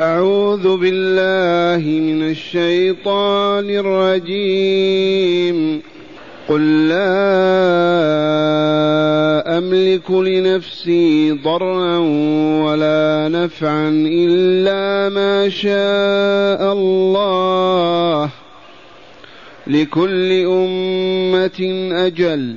أعوذ بالله من الشيطان الرجيم. قل لا أملك لنفسي ضرا ولا نفعا إلا ما شاء الله. لكل أمة أجل.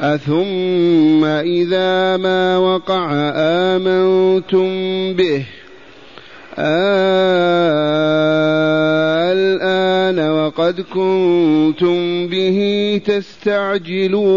أثم إذا ما وقع آمنتم به. الآن وقد كنتم به تستعجلون.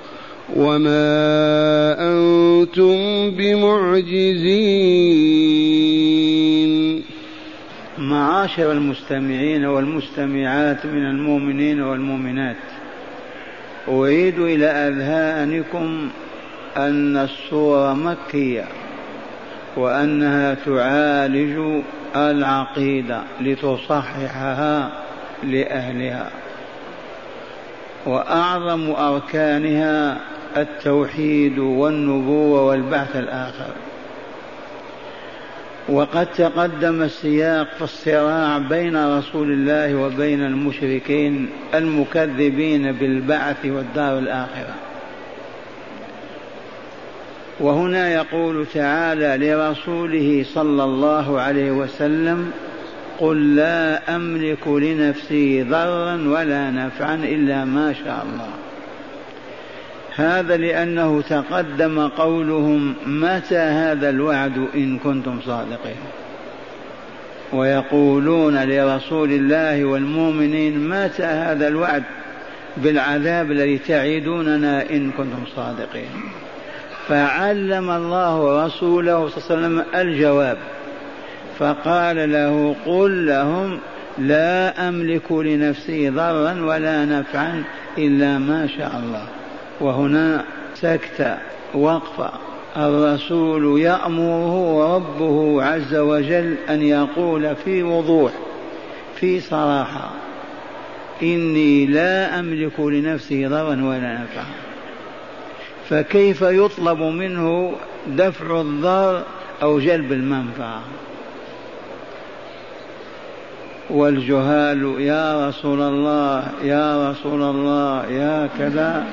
وما أنتم بمعجزين معاشر المستمعين والمستمعات من المؤمنين والمؤمنات أعيد إلى أذهانكم أن السورة مكية وأنها تعالج العقيدة لتصححها لأهلها وأعظم أركانها التوحيد والنبوة والبعث الآخر. وقد تقدم السياق في الصراع بين رسول الله وبين المشركين المكذبين بالبعث والدار الآخرة. وهنا يقول تعالى لرسوله صلى الله عليه وسلم قل لا أملك لنفسي ضرا ولا نفعا إلا ما شاء الله. هذا لأنه تقدم قولهم متى هذا الوعد إن كنتم صادقين. ويقولون لرسول الله والمؤمنين متى هذا الوعد؟ بالعذاب الذي تعيدوننا إن كنتم صادقين. فعلم الله رسوله صلى الله عليه وسلم الجواب. فقال له قل لهم لا أملك لنفسي ضرا ولا نفعا إلا ما شاء الله. وهنا سكت وقفة الرسول يأمره ربه عز وجل أن يقول في وضوح في صراحة إني لا أملك لنفسي ضرا ولا نفعا. فكيف يطلب منه دفع الضر أو جلب المنفعة؟ والجهال يا رسول الله يا رسول الله يا كذا.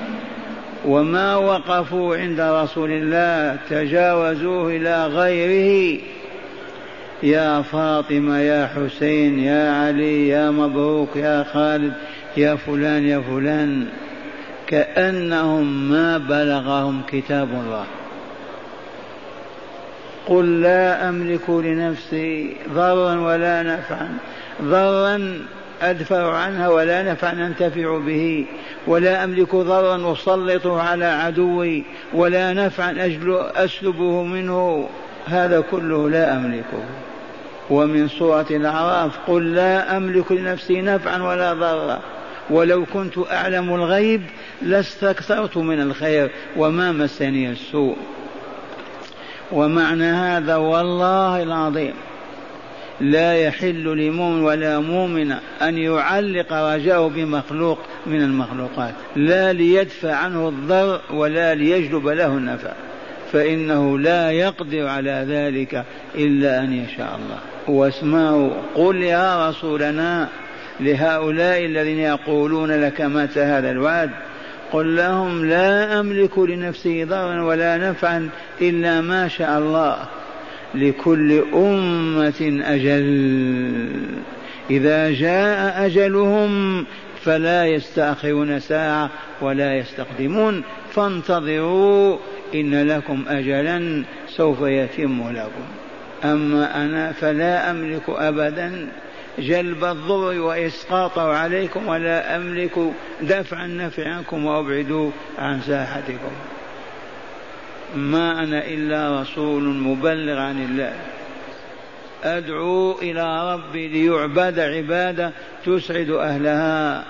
وما وقفوا عند رسول الله تجاوزوه إلى غيره. يا فاطمة يا حسين يا علي يا مبروك يا خالد يا فلان يا فلان. كأنهم ما بلغهم كتاب الله. قل لا أملك لنفسي ضرا ولا نفعا. ضرا أدفع عنها ولا نفعا أنتفع به ولا أملك ضرا أسلطه على عدوي ولا نفعا أسلبه منه. هذا كله لا أملكه. ومن سورة الأعراف قل لا أملك لنفسي نفعا ولا ضرا. ولو كنت أعلم الغيب لاستكثرت من الخير وما مسني السوء. ومعنى هذا والله العظيم. لا يحل لمؤمن ولا مؤمن أن يعلق رجاءه بمخلوق من المخلوقات لا ليدفع عنه الضر ولا ليجلب له النفع فإنه لا يقدر على ذلك إلا أن يشاء الله. واسمعوا قل يا رسولنا لهؤلاء الذين يقولون لك متى هذا الوعد قل لهم لا أملك لنفسي ضرا ولا نفعا إلا ما شاء الله. لكل أمة أجل. إذا جاء أجلهم فلا يستأخرون ساعة ولا يستقدمون. فانتظروا إن لكم أجلا سوف يتم لكم. أما أنا فلا أملك أبدا جلب الضر وإسقاطه عليكم ولا أملك دفع النفع عنكم وأبعد عن ساحتكم. ما أنا إلا رسول مبلغ عن الله. أدعو إلى ربي ليعبد عبادة تسعد أهلها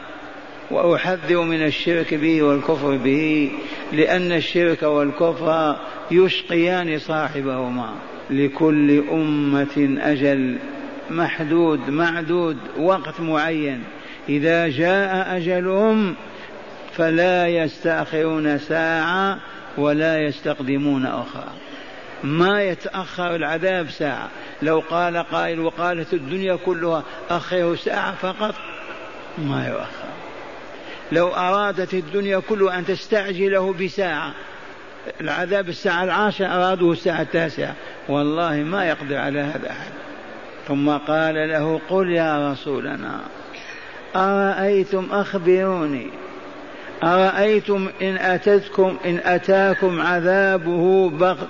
وأحذر من الشرك به والكفر به لأن الشرك والكفر يشقيان صاحبهما. لكل أمة أجل محدود معدود وقت معين. إذا جاء أجلهم فلا يستأخرون ساعة ولا يستقدمون أخرى. ما يتأخر العذاب ساعة. لو قال قائل وقالت الدنيا كلها أخره ساعة فقط ما يؤخر. لو أرادت الدنيا كلها أن تستعجله بساعة العذاب الساعة العاشرة أرادوه الساعة التاسعة. والله ما يقدر على هذا أحد. ثم قال له قل يا رسولنا أرأيتم أخبروني؟ أرأيتم إن أتتكم إن أتاكم عذابه بغت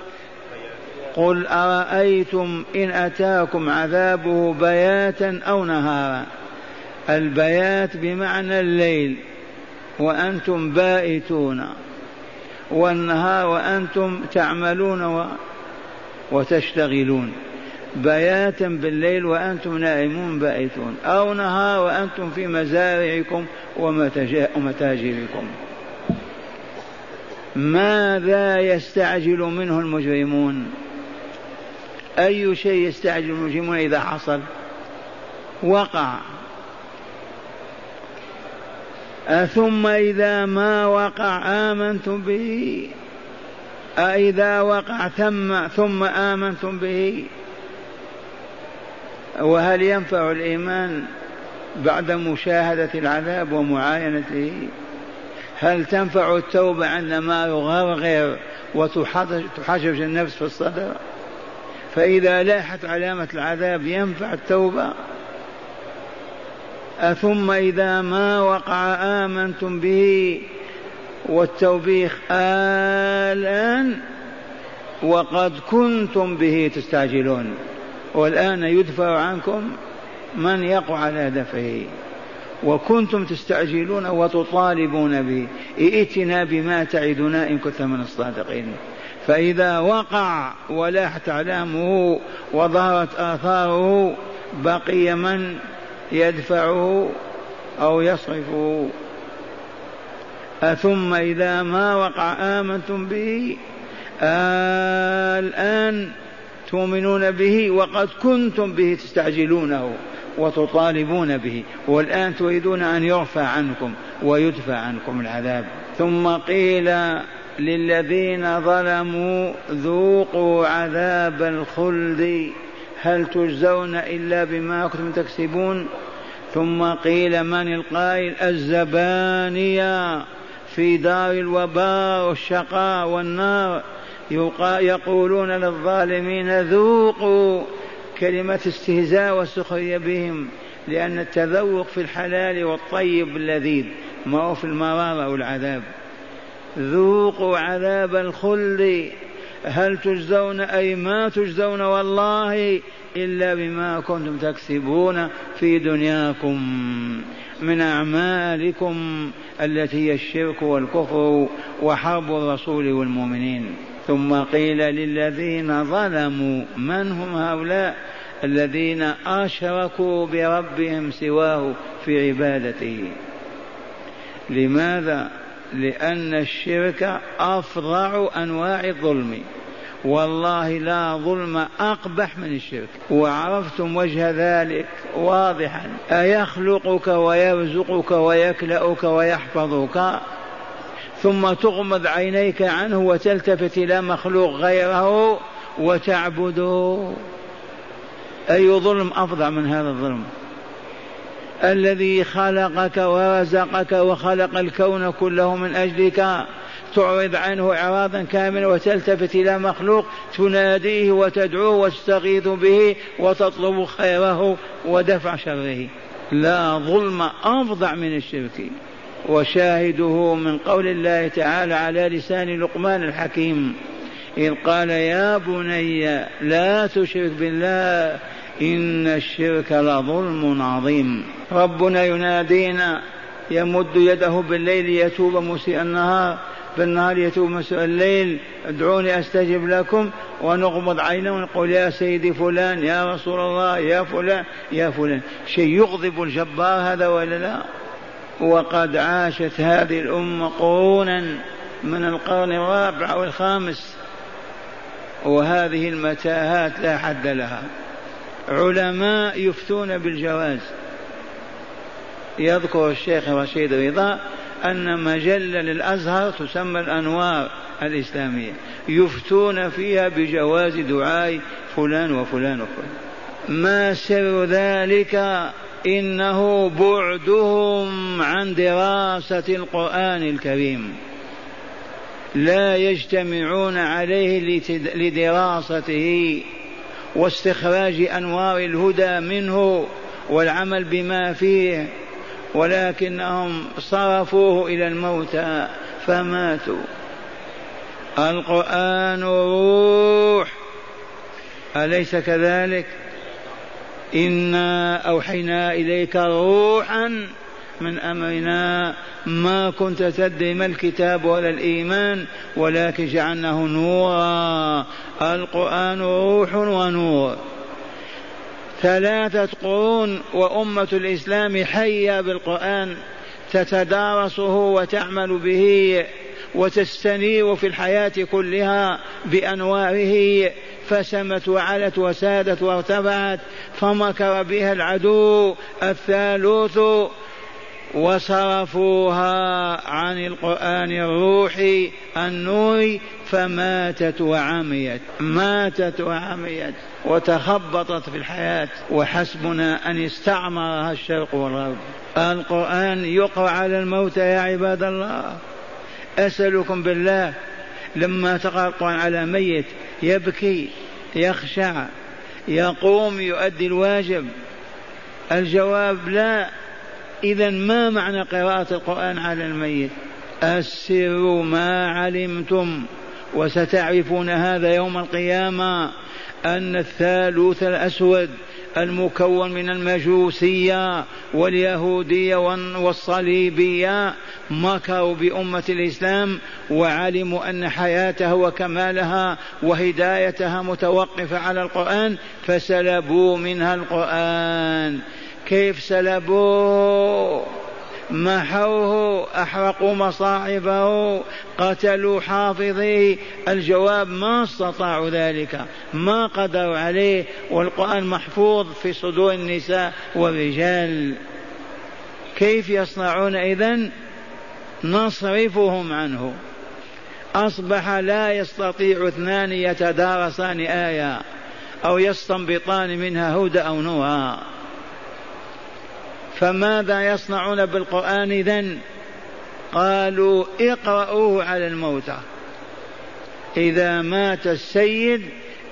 قل أرأيتم إن أتاكم عذابه بياتا أو نهارا. البيات بمعنى الليل وأنتم بائتون والنهار وأنتم تعملون وتشتغلون. بياتا بالليل وأنتم نائمون بائتون أو نهار وأنتم في مزارعكم ومتاجركم. ماذا يستعجل منه المجرمون؟ أي شيء يستعجل المجرمون إذا حصل؟ وقع. أثم إذا ما وقع آمنتم به؟ أإذا وقع ثم ثم آمنتم به؟ وهل ينفع الإيمان بعد مشاهدة العذاب ومعاينته؟ هل تنفع التوبة عندما يغرغر وتحجج النفس في الصدر؟ فإذا لاحت علامة العذاب ينفع التوبة. أثم إذا ما وقع آمنتم به والتوبيخ الآن وقد كنتم به تستعجلون. والآن يدفع عنكم من يقع على دفعه. وكنتم تستعجلون وتطالبون به ائتنا بما تعدنا إن كنت من الصادقين. فإذا وقع ولاحت أعلامه وظهرت آثاره بقي من يدفعه أو يصرفه. أثم إذا ما وقع آمنتم به؟ الآن تؤمنون به وقد كنتم به تستعجلونه وتطالبون به والآن تريدون أن يرفع عنكم ويدفع عنكم العذاب. ثم قيل للذين ظلموا ذوقوا عذاب الخلد هل تجزون إلا بما كنتم تكسبون؟ ثم قيل من القائل؟ الزبانية في دار الوباء والشقاء والنار. يقولون للظالمين ذوقوا كلمة استهزاء وسخرية بهم لأن التذوق في الحلال والطيب اللذيذ ما هو في المرارة والعذاب ذوقوا عذاب الخلد هل تجزون أي ما تجزون والله إلا بما كنتم تكسبون في دنياكم من أعمالكم التي هي الشرك والكفر وحرب الرسول والمؤمنين. ثم قيل للذين ظلموا من هم هؤلاء الذين أشركوا بربهم سواه في عبادته؟ لماذا؟ لأن الشرك أفظع أنواع الظلم. والله لا ظلم أقبح من الشرك. وعرفتم وجه ذلك واضحا. أيخلقك ويرزقك ويكلأك ويحفظك؟ ثم تغمض عينيك عنه وتلتفت إلى مخلوق غيره وتعبده أي ظلم أفظع من هذا الظلم. الذي خلقك ورزقك وخلق الكون كله من أجلك تعرض عنه إعراضا كاملا وتلتفت إلى مخلوق تناديه وتدعوه وتستغيث به وتطلب خيره ودفع شره. لا ظلم أفظع من الشرك. وشاهده من قول الله تعالى على لسان لقمان الحكيم إذ قال يا بني لا تشرك بالله إن الشرك لظلم عظيم. ربنا ينادينا يمد يده بالليل يتوب مسيء النهار بالنهار يتوب مسيء الليل ادعوني أستجب لكم ونغمض عينه ونقول يا سيدي فلان يا رسول الله يا فلان يا فلان. شيء يغضب الجبار هذا ولا لا؟ وقد عاشت هذه الأمة قرونا من القرن الرابع والخامس وهذه المتاهات لا حد لها. علماء يفتون بالجواز. يذكر الشيخ رشيد رضا أن مجلة للأزهر تسمى الأنوار الإسلامية. يفتون فيها بجواز دعاء فلان وفلان وفلان. ما سر ذلك؟ إنه بعدهم عن دراسة القرآن الكريم. لا يجتمعون عليه لدراسته واستخراج أنوار الهدى منه والعمل بما فيه ولكنهم صرفوه إلى الموتى فماتوا. القرآن روح. أليس كذلك؟ انا اوحينا اليك روحا من امرنا ما كنت تدري ما الكتاب ولا الايمان ولكن جعلناه نورا القران روح ونور ثلاثة قرون وأمة الإسلام حية بالقرآن تتدارسه وتعمل به وتستنير في الحياة كلها بأنواره فسمت وعلت وسادت وارتفعت فمكر بها العدو الثالوث وصرفوها عن القرآن الروحي النوري فماتت وعميت ماتت وعميت وتخبطت في الحياة وحسبنا أن استعمرها الشرق والغرب. القرآن يقرأ على الموتى يا عباد الله. أسألكم بالله لما تقرأ القرآن على ميت يبكي يخشع يقوم يؤدي الواجب. الجواب لا. إذا ما معنى قراءة القرآن على الميت؟ السر ما علمتم وستعرفون هذا يوم القيامة أن الثالوث الأسود. المكون من المجوسية واليهودية والصليبية مكروا بأمة الإسلام وعلموا أن حياتها وكمالها وهدايتها متوقفة على القرآن فسلبوا منها القرآن. كيف سلبوه محوه أحرقوا مصاحفه قتلوا حافظيه الجواب ما استطاعوا ذلك ما قدروا عليه. والقرآن محفوظ في صدور النساء والرجال. كيف يصنعون إذن؟ نصرفهم عنه. أصبح لا يستطيع اثنان يتدارسان آية أو يستنبطان منها هدى أو نورا فماذا يصنعون بالقرآن إذن؟ قالوا اقرأوه على الموتى. إذا مات السيد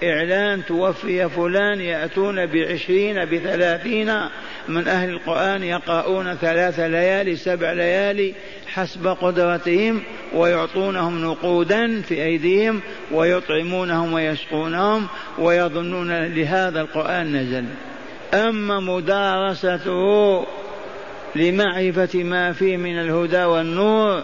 إعلان توفي فلان يأتون بعشرين بثلاثين من أهل القرآن يقرؤون ثلاث ليالي سبع ليالي حسب قدرتهم ويعطونهم نقودا في أيديهم ويطعمونهم ويسقونهم ويظنون لهذا القرآن نزل. أما مدارسته لمعرفة ما فيه من الهدى والنور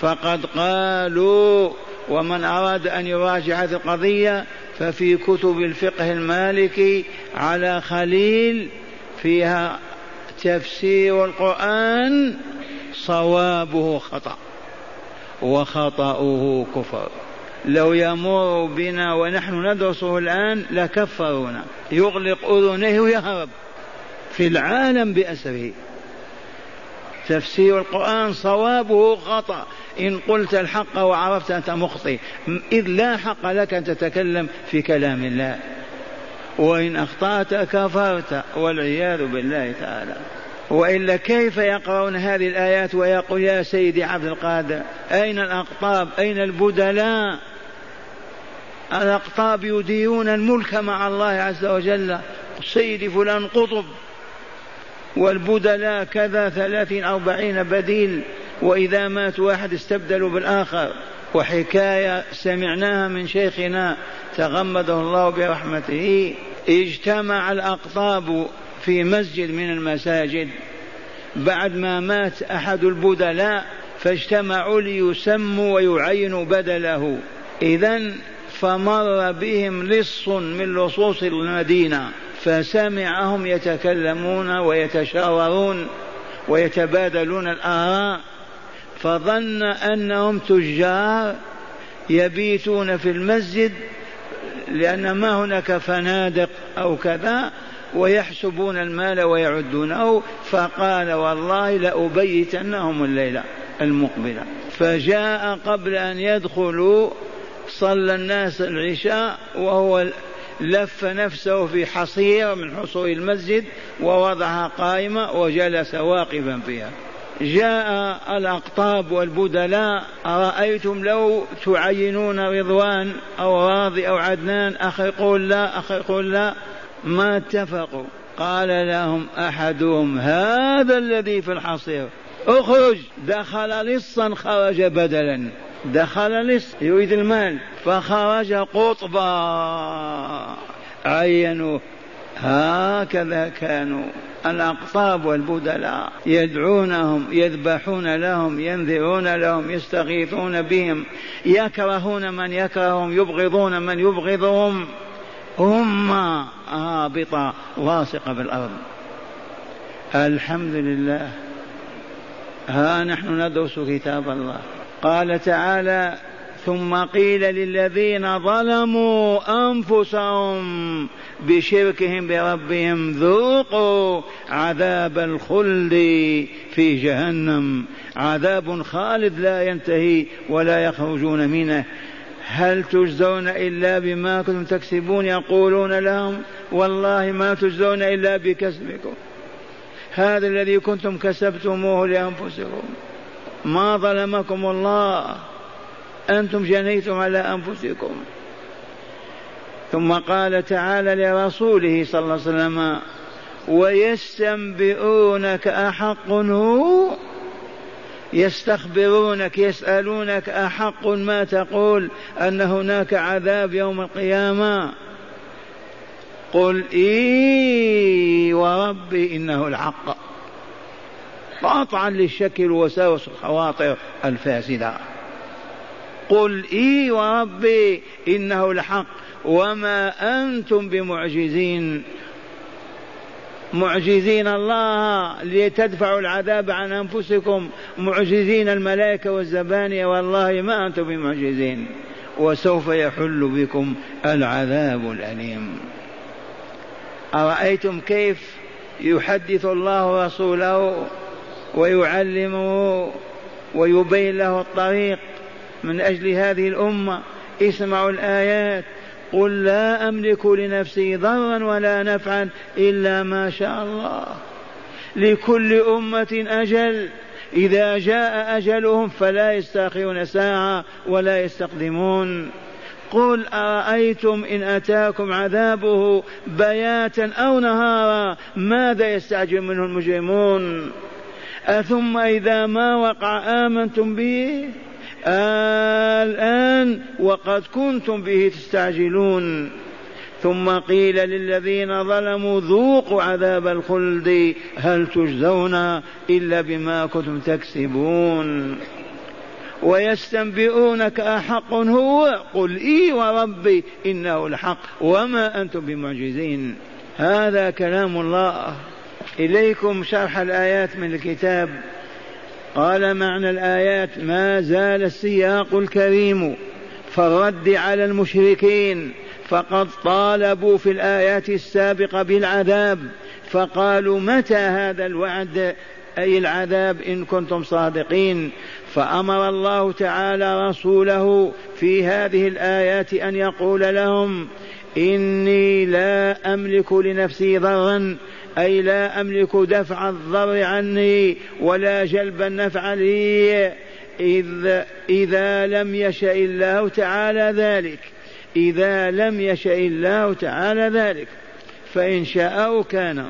فقد قالوا ومن أراد أن يراجع هذه القضية ففي كتب الفقه المالكي على خليل فيها تفسير القرآن صوابه خطأ وخطأه كفر. لو يمر بنا ونحن ندرسه الآن لكفرونا يغلق أذنيه ويهرب في العالم بأسره. تفسير القرآن صوابه خطأ. إن قلت الحق وعرفت أنت مخطئ. إذ لا حق لك أن تتكلم في كلام الله. وإن أخطأت كفرت والعياذ بالله تعالى. وإلا كيف يقرؤون هذه الآيات ويقول يا سيدي عبد القادر أين الأقطاب؟ أين البدلاء؟ الأقطاب يديرون الملك مع الله عز وجل سيدي فلان قطب والبدلاء كذا ثلاثين أربعين بديل وإذا مات واحد استبدلوا بالآخر. وحكاية سمعناها من شيخنا تغمده الله برحمته. اجتمع الأقطاب في مسجد من المساجد. بعد ما مات أحد البدلاء فاجتمعوا ليسموا ويعينوا بدله. إذا فمر بهم لص من لصوص المدينة فسمعهم يتكلمون ويتشاورون ويتبادلون الآراء فظن أنهم تجار يبيتون في المسجد لأن ما هناك فنادق أو كذا ويحسبون المال ويعدونه فقال والله لأبيتنهم الليلة المقبلة. فجاء قبل أن يدخلوا صلى الناس العشاء وهو لف نفسه في حصير من حصور المسجد ووضعها قائمة وجلس واقفا فيها. جاء الأقطاب والبدلاء أرأيتم لو تعينون رضوان أو راضي أو عدنان؟ أخ يقول لا أخ يقول لا. ما اتفقوا. قال لهم أحدهم هذا الذي في الحصير اخرج. دخل لصا خرج بدلا. دخل لص يريد المال فخرج قطبا. عينوه هكذا كانوا الأقطاب والبدلاء يدعونهم يذبحون لهم ينذرون لهم يستغيثون بهم. يكرهون من يكرههم يبغضون من يبغضهم. هم هابطة واثقة بالأرض. الحمد لله. ها نحن ندرس كتاب الله. قال تعالى ثم قيل للذين ظلموا أنفسهم بشركهم بربهم ذوقوا عذاب الخلد في جهنم. عذاب خالد لا ينتهي ولا يخرجون منه. هل تجزون إلا بما كنتم تكسبون؟ يقولون لهم والله ما تجزون إلا بكسبكم. هذا الذي كنتم كسبتموه لأنفسكم. ما ظلمكم الله. أنتم جنيتم على أنفسكم. ثم قال تعالى لرسوله صلى الله عليه وسلم ويستنبئونك أحق هو؟ يستخبرونك يسألونك أحق ما تقول أن هناك عذاب يوم القيامة. قل إي وربي إنه الحق. قاطعا للشك والوساوس الخواطر الفاسدة. قل إي وربي إنه الحق. وما أنتم بمعجزين. معجزين الله لتدفعوا العذاب عن أنفسكم. معجزين الملائكة والزبانية. والله ما أنتم بمعجزين. وسوف يحل بكم العذاب الأليم. أرأيتم كيف يحدث الله رسوله؟ ويعلمه ويبين له الطريق من أجل هذه الأمة. اسمعوا الآيات. قل لا أملك لنفسي ضرا ولا نفعا إلا ما شاء الله. لكل أمة أجل. إذا جاء أجلهم فلا يستاخرون ساعة ولا يستقدمون. قل أرأيتم إن أتاكم عذابه بياتا أو نهارا؟ ماذا يستعجل منه المجرمون؟ أثم إذا ما وقع آمنتم به؟ الآن وقد كنتم به تستعجلون. ثم قيل للذين ظلموا ذوقوا عذاب الخلد هل تجزون إلا بما كنتم تكسبون؟ ويستنبئونك أحق هو؟ قل إي وربي إنه الحق وما أنتم بمعجزين. هذا كلام الله. إليكم شرح الآيات من الكتاب. قال معنى الآيات ما زال السياق الكريم فالرد على المشركين فقد طالبوا في الآيات السابقة بالعذاب فقالوا متى هذا الوعد؟ أي العذاب إن كنتم صادقين؟ فأمر الله تعالى رسوله في هذه الآيات أن يقول لهم إني لا أملك لنفسي ضرا أي لا أملك دفع الضر عني ولا جلب النفع لي إذ إذا لم يشأ الله تعالى ذلك. إذا لم يشأ الله تعالى ذلك. فإن شاء كان.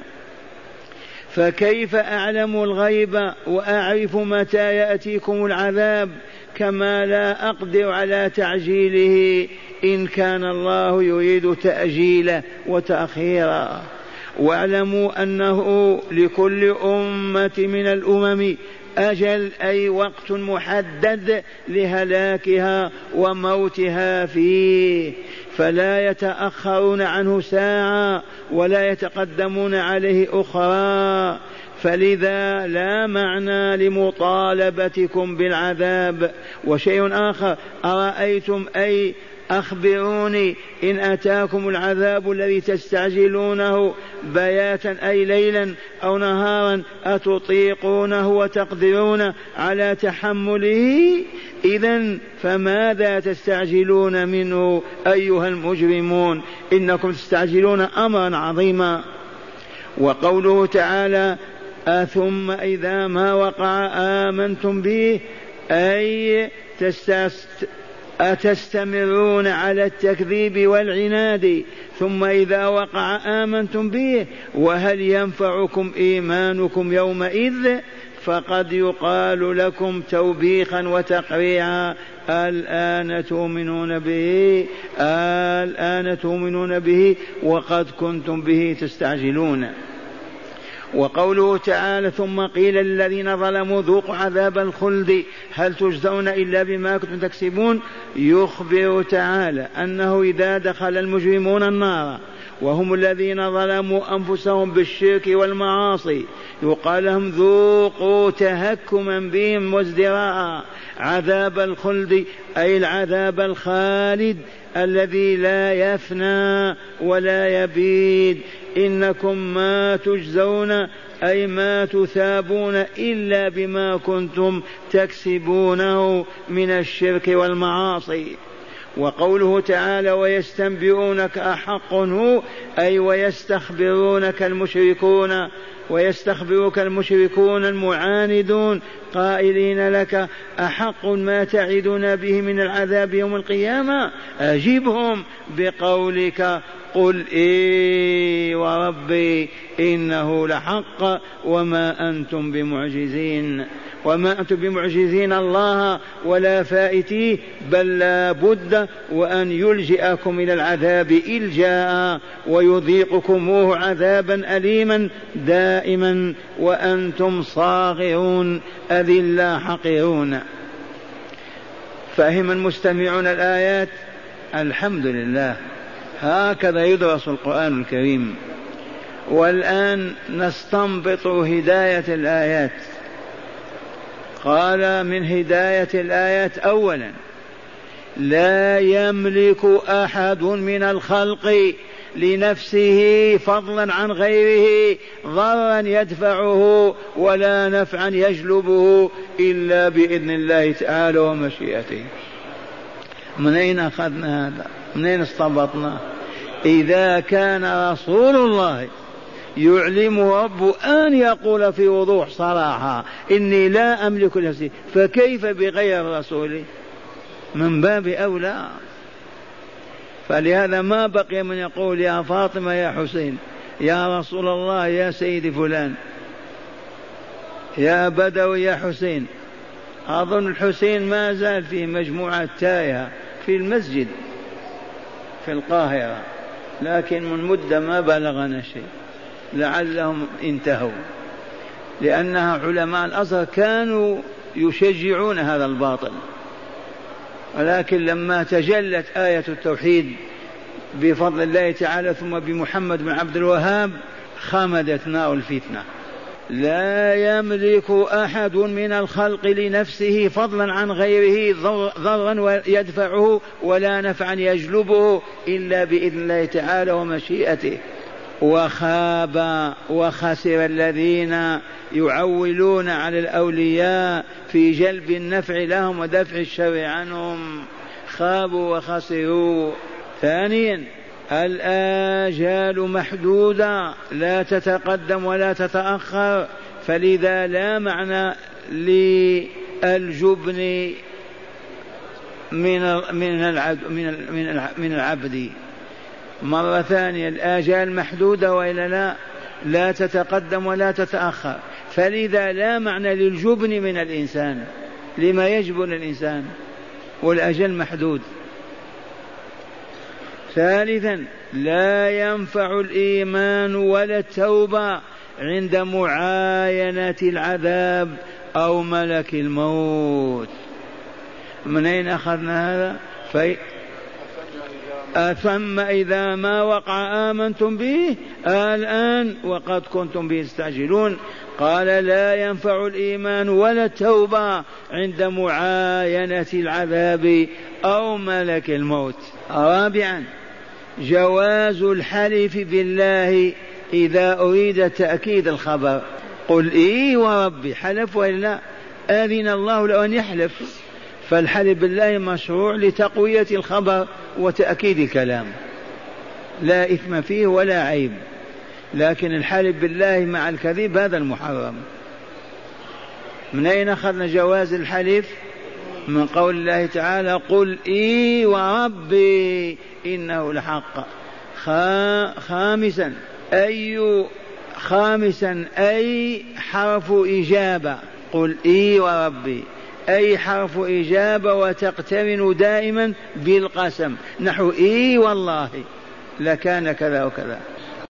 فكيف أعلم الغيب وأعرف متى يأتيكم العذاب كما لا أقدر على تعجيله إن كان الله يريد تأجيله وتأخيره. واعلموا أنه لكل أمة من الأمم أجل أي وقت محدد لهلاكها وموتها فيه. فلا يتأخرون عنه ساعة ولا يتقدمون عليه أخرى. فلذا لا معنى لمطالبتكم بالعذاب. وشيء آخر أرأيتم أي أخبروني إن أتاكم العذاب الذي تستعجلونه بياتا أي ليلا أو نهارا أتطيقونه وتقدرون على تحمله؟ إذا فماذا تستعجلون منه أيها المجرمون؟ إنكم تستعجلون أمرا عظيما. وقوله تعالى أثم إذا ما وقع آمنتم به؟ أي أتستمرون على التكذيب والعناد ثم إذا وقع آمنتم به وهل ينفعكم إيمانكم يومئذ فقد يقال لكم توبيخا وتقريعا الآن تؤمنون به الآن تؤمنون به وقد كنتم به تستعجلون. وقوله تعالى ثم قيل للذين ظلموا ذوقوا عذاب الخلد. هل تجزون إلا بما كنتم تكسبون؟ يخبر تعالى أنه إذا دخل المجرمون النار وهم الذين ظلموا أنفسهم بالشرك والمعاصي يقال لهم ذوقوا تهكما بهم وازدراء عذاب الخلد أي العذاب الخالد الذي لا يفنى ولا يبيد. إنكم ما تجزون أي ما تثابون إلا بما كنتم تكسبونه من الشرك والمعاصي. وقوله تعالى ويستنبئونك أحق هو أي ويستخبرونك المشركون. ويستخبرك المشركون المعاندون قائلين لك أحق ما تعدنا به من العذاب يوم القيامة؟ أجبهم بقولك قل إي وربي إنه لحق وما أنتم بمعجزين وما أنتم بمعجزين الله ولا فائتيه بل لا بد وأن يلجئكم إلى العذاب إلجاء ويذيقكموه عذابا أليما. دائما وأنتم صاغرون أذلا حقيرون. فهم المستمعون الآيات الحمد لله. هكذا يدرس القرآن الكريم. والآن نستنبط هداية الآيات. قال من هداية الآيات أولا لا يملك أحد من الخلق لنفسه فضلا عن غيره ضرا يدفعه ولا نفعا يجلبه إلا بإذن الله تعالى ومشيئته. من أين أخذنا هذا؟ من أين استنبطنا؟ إذا كان رسول الله يعلم رب أن يقول في وضوح صراحة إني لا أملك نفسي فكيف بغير رسوله؟ من باب أولى. فلهذا ما بقي من يقول يا فاطمة يا حسين يا رسول الله يا سيدي فلان يا بدوي يا حسين. أظن الحسين ما زال في مجموعة تايهة في المسجد في القاهرة لكن من مدة ما بلغنا شيء لعلهم انتهوا. لأنها علماء الأزهر كانوا يشجعون هذا الباطل. ولكن لما تجلت آية التوحيد بفضل الله تعالى ثم بمحمد بن عبد الوهاب خمدت نار الفتنة. لا يملك أحد من الخلق لنفسه فضلا عن غيره ضرا يدفعه ولا نفعا يجلبه إلا بإذن الله تعالى ومشيئته. وخاب وخسر الذين يعولون على الأولياء في جلب النفع لهم ودفع الشر عنهم. خابوا وخسروا. ثانيا الآجال محدودة لا تتقدم ولا تتأخر. فلذا لا معنى للجبن من من العبد من العبد. مرة ثانية الآجال محدودة وإلا لا؟ لا تتقدم ولا تتأخر. فلذا لا معنى للجبن من الإنسان لما يجبن الإنسان والأجل محدود. ثالثا لا ينفع الإيمان ولا التوبة عند معاينة العذاب أو ملك الموت. من أين أخذنا هذا؟ أثم إذا ما وقع آمنتم به؟ الآن وقد كنتم به تستعجلون قال لا ينفع الإيمان ولا التوبة عند معاينة العذاب أو ملك الموت. رابعا جواز الحلف بالله إذا أريد تأكيد الخبر. قل إي وربي حلف وإلا أذن الله له أن يحلف. فالحلف بالله مشروع لتقوية الخبر. وتأكيد الكلام. لا إثم فيه ولا عيب. لكن الحلف بالله مع الكذب هذا المحرم. من أين أخذنا جواز الحلف؟ من قول الله تعالى قل إي وربي إنه لحق خامسا أي خامسا أي حرف إجابة. قل إي وربي. أي حرف إجابة وتقترن دائما بالقسم. نحو إي والله لكان كذا وكذا.